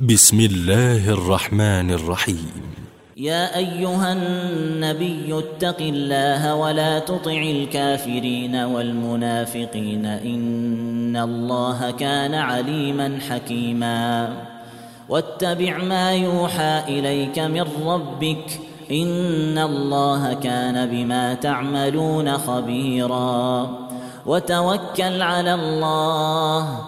بسم الله الرحمن الرحيم. يا أيها النبي اتق الله ولا تطع الكافرين والمنافقين. إن الله كان عليما حكيما. واتبع ما يوحى إليك من ربك. إن الله كان بما تعملون خبيرا. وتوكل على الله.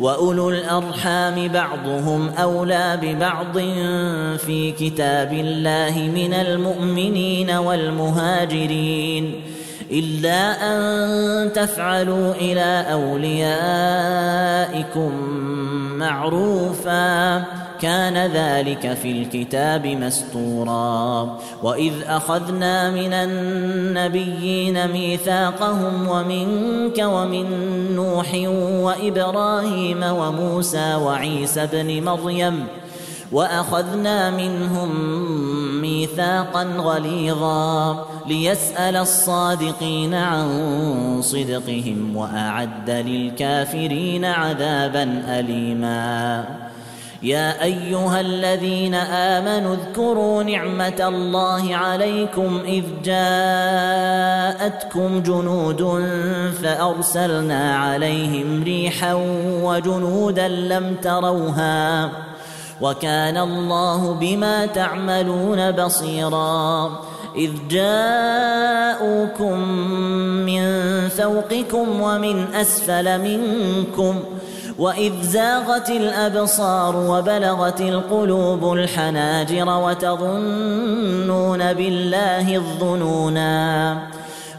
واولو الارحام بعضهم اولى ببعض في كتاب الله من المؤمنين والمهاجرين الا ان تفعلوا إلى اوليائكم معروفا كان ذلك في الكتاب مسطورا وإذ أخذنا من النبيين ميثاقهم ومنك ومن نوح وإبراهيم وموسى وعيسى ابن مريم. وأخذنا منهم ميثاقا غليظا ليسأل الصادقين عن صدقهم وأعد للكافرين عذابا أليما. يا أيها الذين آمنوا اذكروا نعمة الله عليكم إذ جاءتكم جنود فأرسلنا عليهم ريحا وجنودا لم تروها وكان الله بما تعملون بصيرا إذ جاءوكم من فوقكم ومن أسفل منكم وإذ زاغت الأبصار وبلغت القلوب الحناجر وتظنون بالله الظنونا.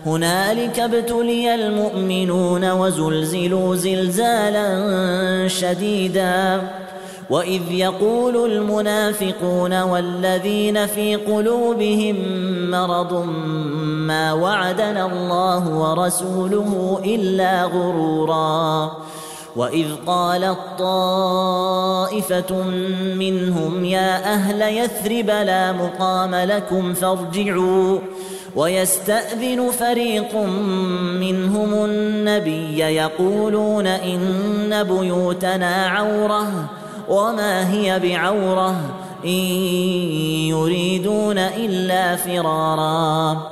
هنالك ابتلي المؤمنون وزلزلوا زلزالا شديدا. وإذ يقول المنافقون والذين في قلوبهم مرض ما وعدنا الله ورسوله إلا غرورا. واذ قالت طائفه منهم يا أهل يثرب لا مقام لكم فارجعوا ويستاذن فريق منهم النبي يقولون ان بيوتنا عوره وما هي بعوره ان يريدون الا فرارا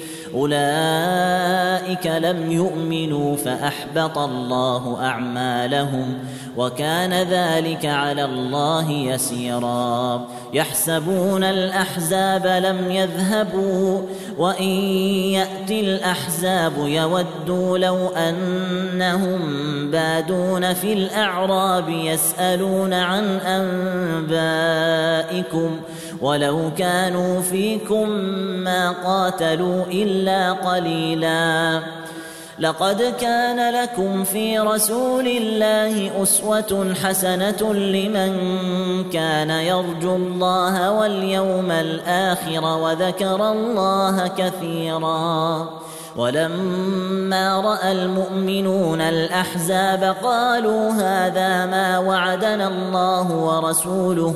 أولئك لم يؤمنوا فأحبط الله أعمالهم وكان ذلك على الله يسيرا. يحسبون الأحزاب لم يذهبوا وإن ياتي الأحزاب يودوا لو أنهم بادون في الأعراب يسألون عن أنبائكم ولو كانوا فيكم ما قاتلوا إلا قليلا. لقد كان لكم في رسول الله أسوة حسنة لمن كان يرجو الله واليوم الآخر وذكر الله كثيرا. ولما رأى المؤمنون الأحزاب قالوا هذا ما وعدنا الله ورسوله.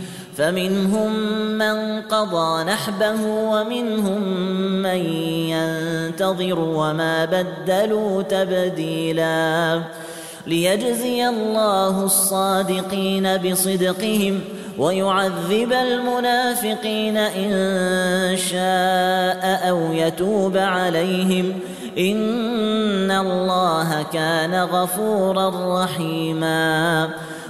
فمنهم من قضى نحبه ومنهم من ينتظر وما بدلوا تبديلا ليجزي الله الصادقين بصدقهم ويعذب المنافقين إن شاء أو يتوب عليهم إن الله كان غفورا رحيما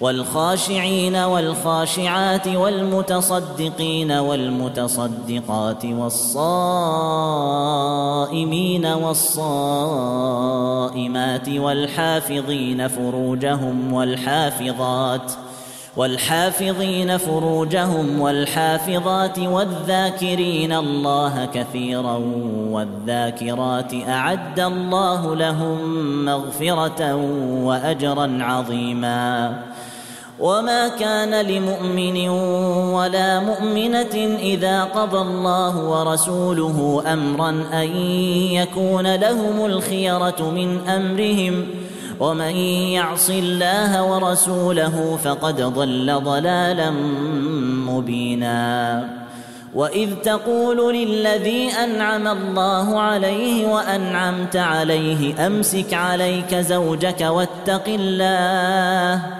والخاشعين والخاشعات والمتصدقين والمتصدقات والصائمين والصائمات والحافظين فروجهم والحافظات والحافظين فروجهم والحافظات والذاكرين الله كثيرا والذاكرات أعد الله لهم مغفرة وأجرا عظيما وما كان لمؤمن ولا مؤمنة إذا قضى الله ورسوله أمرا أن يكون لهم الخيرة من أمرهم. ومن يعص الله ورسوله فقد ضل ضلالا مبينا. وإذ تقول للذي أنعم الله عليه وأنعمت عليه أمسك عليك زوجك واتق الله.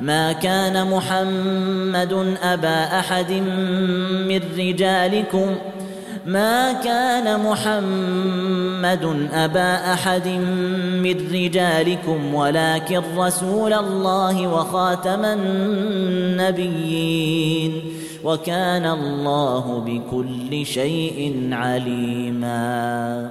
ما كان محمد أبا أحد من رجالكم. ما كان محمد أبا أحد من رجالكم ولكن رسول الله وخاتم النبيين. وكان الله بكل شيء عليما.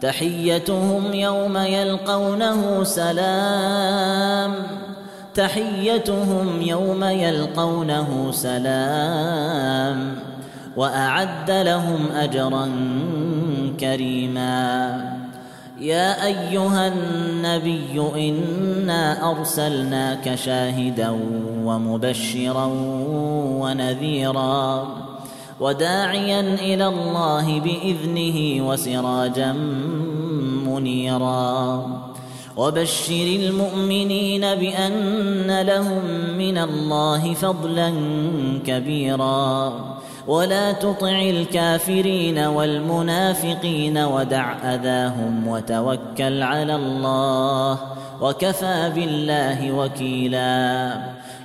تحيتهم يوم يلقونه سلام. تحيتهم يوم يلقونه سلام. وأعد لهم أجرا كريما. يا أيها النبي إنا أرسلناك شاهدا ومبشرا ونذيرا. وداعيا إلى الله بإذنه وسراجا منيرا. وبشر المؤمنين بأن لهم من الله فضلا كبيرا. ولا تطع الكافرين والمنافقين ودع أذاهم وتوكل على الله وكفى بالله وكيلا.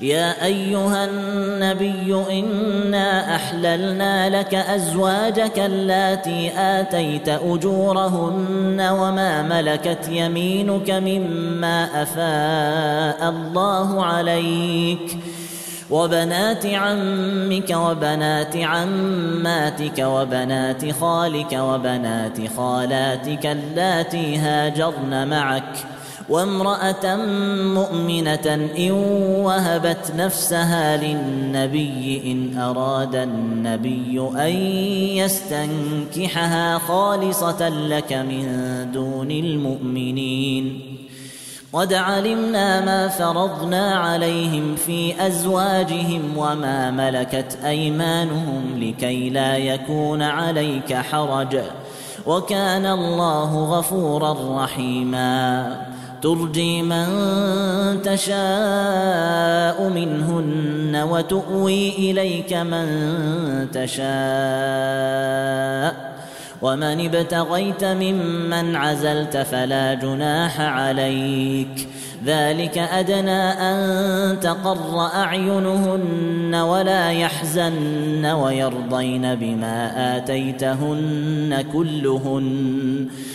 يا أيها النبي إنا أحللنا لك أزواجك اللاتي آتيت أجورهن وما ملكت يمينك مما أفاء الله عليك وبنات عمك وبنات عماتك وبنات خالك وبنات خالاتك اللاتي هاجرن معك وامرأة مؤمنة إن وهبت نفسها للنبي إن أراد النبي أن يستنكحها خالصة لك من دون المؤمنين. قد علمنا ما فرضنا عليهم في أزواجهم وما ملكت أيمانهم لكي لا يكون عليك حرج. وكان الله غفورا رحيما. ترجي من تشاء منهن وتؤوي إليك من تشاء. ومن ابتغيت ممن عزلت فلا جناح عليك. ذلك أدنى أن تقر أعينهن ولا يحزن ويرضين بما آتيتهن كلهن.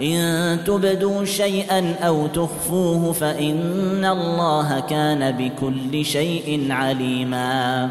إن تبدوا شيئا أو تخفوه فإن الله كان بكل شيء عليما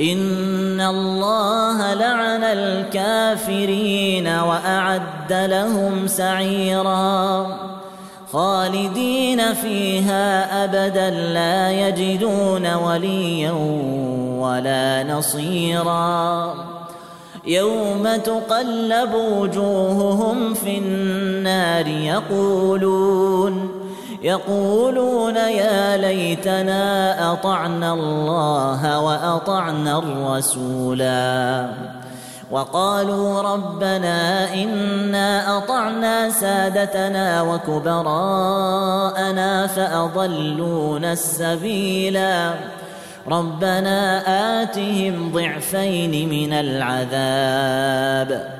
ان الله لعن الكافرين واعد لهم سعيرا خالدين فيها ابدا لا يجدون وليا ولا نصيرا يوم تقلب وجوههم في النار يقولون يقولون يا ليتنا أطعنا الله وأطعنا الرسولا. وقالوا ربنا إنا أطعنا سادتنا وكبراءنا فأضلونا السبيلا. ربنا آتهم ضعفين من العذاب.